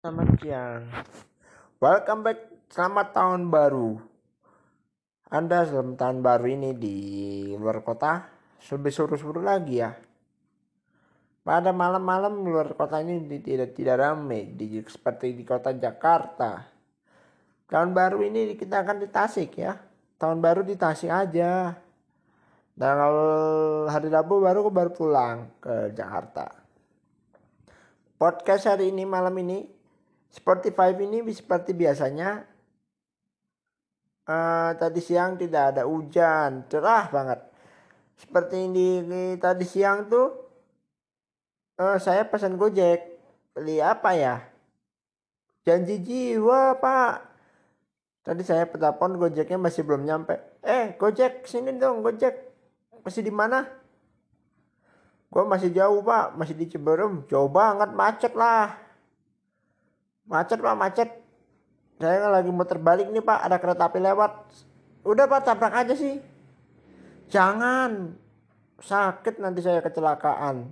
Selamat siang. Welcome back. Selamat tahun baru. Anda dalam tahun baru ini di luar kota lebih suruh-suruh lagi ya. Pada malam-malam luar kota ini tidak tidak ramai di, seperti di kota Jakarta. Tahun baru ini kita akan di Tasik ya. Tahun baru di Tasik aja. Tanggal hari Rabu baru baru pulang ke Jakarta. Podcast hari ini malam ini Spotify ini seperti biasanya uh, tadi siang tidak ada hujan, cerah banget. Seperti ini, tadi siang tuh uh, saya pesan Gojek. Beli apa ya? Janji jiwa, Pak. Tadi saya telepon Gojeknya masih belum nyampe. Eh, Gojek sini dong, Gojek. Masih di mana? Gue masih jauh, Pak. Masih di Ciberem. Jauh banget, macet lah macet pak macet. Saya lagi mau terbalik nih pak. Ada kereta api lewat. Udah pak tabrak aja sih. Jangan. Sakit nanti saya kecelakaan.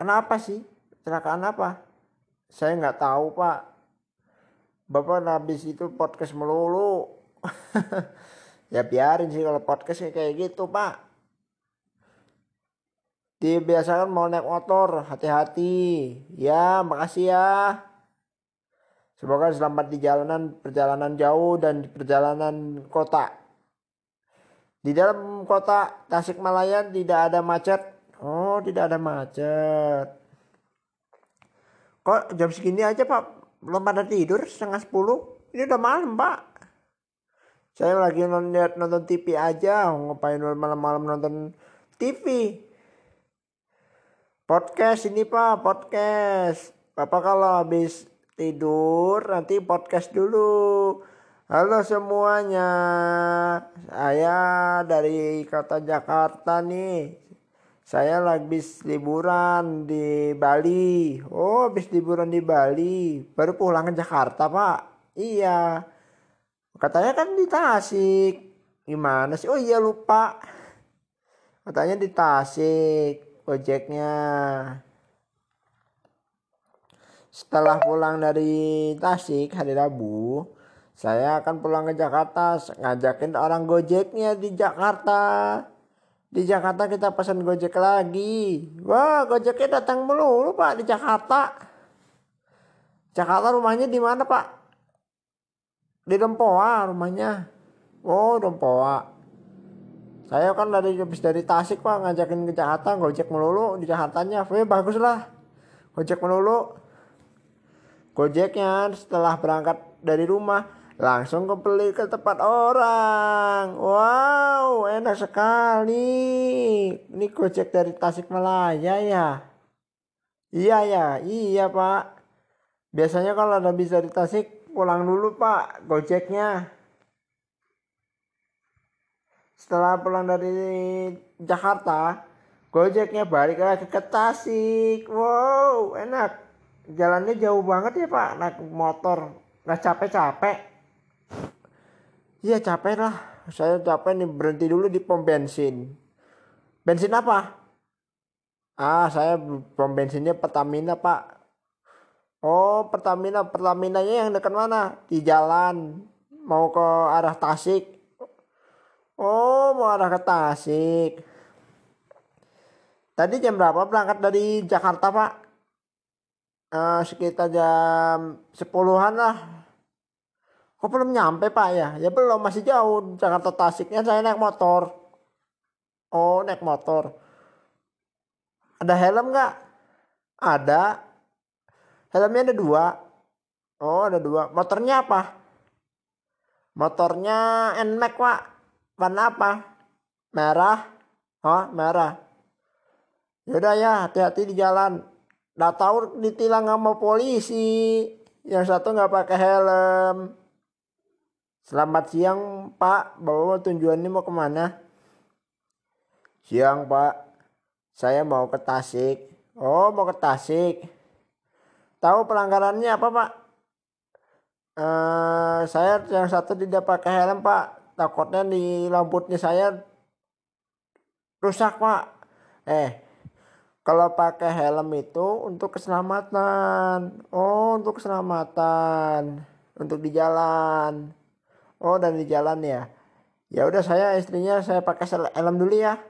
Kenapa sih? Kecelakaan apa? Saya nggak tahu pak. Bapak habis itu podcast melulu. Ya biarin sih kalau podcast kayak gitu pak dibiasakan mau naik motor hati-hati. Ya makasih ya. Semoga selamat di jalanan perjalanan jauh dan di perjalanan kota. Di dalam kota Tasikmalaya tidak ada macet. Oh tidak ada macet. Kok jam segini aja pak? Belum pada tidur setengah sepuluh. Ini udah malam pak. Saya lagi nonton, nonton TV aja ngapain malam-malam nonton TV Podcast ini Pak, podcast. Bapak kalau habis tidur nanti podcast dulu. Halo semuanya. Saya dari kota Jakarta nih. Saya lagi liburan di Bali. Oh, habis liburan di Bali. Baru pulang ke Jakarta, Pak. Iya. Katanya kan di Tasik. Gimana sih? Oh iya lupa. Katanya di Tasik ojeknya. Setelah pulang dari Tasik hari Rabu saya akan pulang ke Jakarta ngajakin orang gojeknya di Jakarta. Di Jakarta kita pesan gojek lagi. Wah gojeknya datang melulu pak di Jakarta. Jakarta rumahnya di mana pak? Di Rempoa rumahnya. Oh Rempoa saya kan dari habis dari Tasik pak ngajakin ke Jakarta gojek melulu di Jakartanya. Ya bagus lah gojek melulu. Gojeknya setelah berangkat dari rumah langsung kembali ke tempat orang. Wow enak sekali. Ini gojek dari Tasik Malaya ya? Iya ya? Iya pak. Biasanya kalau ada bisa dari Tasik pulang dulu pak gojeknya setelah pulang dari Jakarta Gojeknya balik lagi ke Tasik. Wow enak. Jalannya jauh banget ya pak. Naik motor. Nggak capek-capek. Iya capek lah. Saya capek nih berhenti dulu di pom bensin. Bensin apa? Ah saya pom bensinnya Pertamina pak. Oh Pertamina. Pertaminanya yang dekat mana? Di jalan. Mau ke arah Tasik Oh, mau arah ke Tasik. Tadi jam berapa berangkat dari Jakarta, Pak? Uh, sekitar jam sepuluhan lah. Kok belum nyampe, Pak ya? Ya belum, masih jauh. Jakarta Tasiknya saya naik motor. Oh, naik motor. Ada helm nggak? Ada. Helmnya ada dua. Oh, ada dua. Motornya apa? Motornya NMAX, Pak warna apa? Merah. Oh merah. Yaudah ya hati-hati di jalan. Udah tahu ditilang sama polisi. Yang satu nggak pakai helm. Selamat siang pak. Bawa tujuan ini mau ke mana? Siang pak. Saya mau ke Tasik. Oh mau ke Tasik. Tahu pelanggarannya apa pak? Uh, saya yang satu tidak pakai helm pak takutnya di lampunya saya rusak pak. Eh kalau pakai helm itu untuk keselamatan. Oh untuk keselamatan. Untuk di jalan. Oh dan di jalan ya. Ya udah saya istrinya saya pakai helm dulu ya.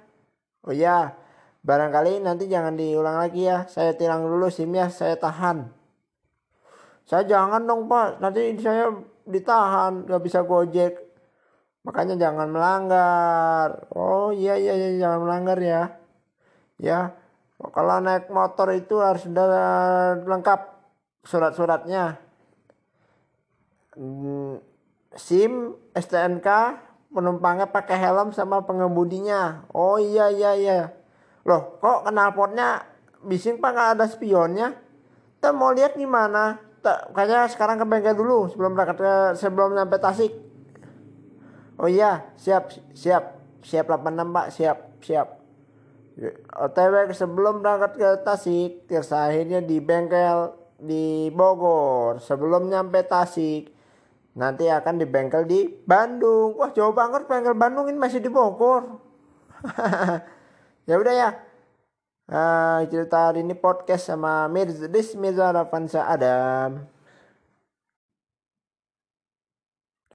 Oh ya barangkali nanti jangan diulang lagi ya. Saya tilang dulu sim ya saya tahan. Saya jangan dong pak. Nanti saya ditahan nggak bisa gojek makanya jangan melanggar. Oh iya iya, iya jangan melanggar ya. Ya kalau naik motor itu harus sudah lengkap surat-suratnya. Hmm, SIM STNK penumpangnya pakai helm sama pengemudinya. Oh iya iya iya. Loh kok knalpotnya bising pak? Nggak ada spionnya? Kita mau lihat gimana? Kayaknya sekarang ke bengkel dulu sebelum berangkat sebelum sampai Tasik Oh iya, siap, siap, siap 86 Pak, siap, siap. OTW sebelum berangkat ke Tasik, akhirnya di bengkel di Bogor. Sebelum nyampe Tasik, nanti akan di bengkel di Bandung. Wah jauh banget bengkel Bandung ini masih di Bogor. ya udah ya. Uh, cerita hari ini podcast sama Mirza Dis Mirza Adam.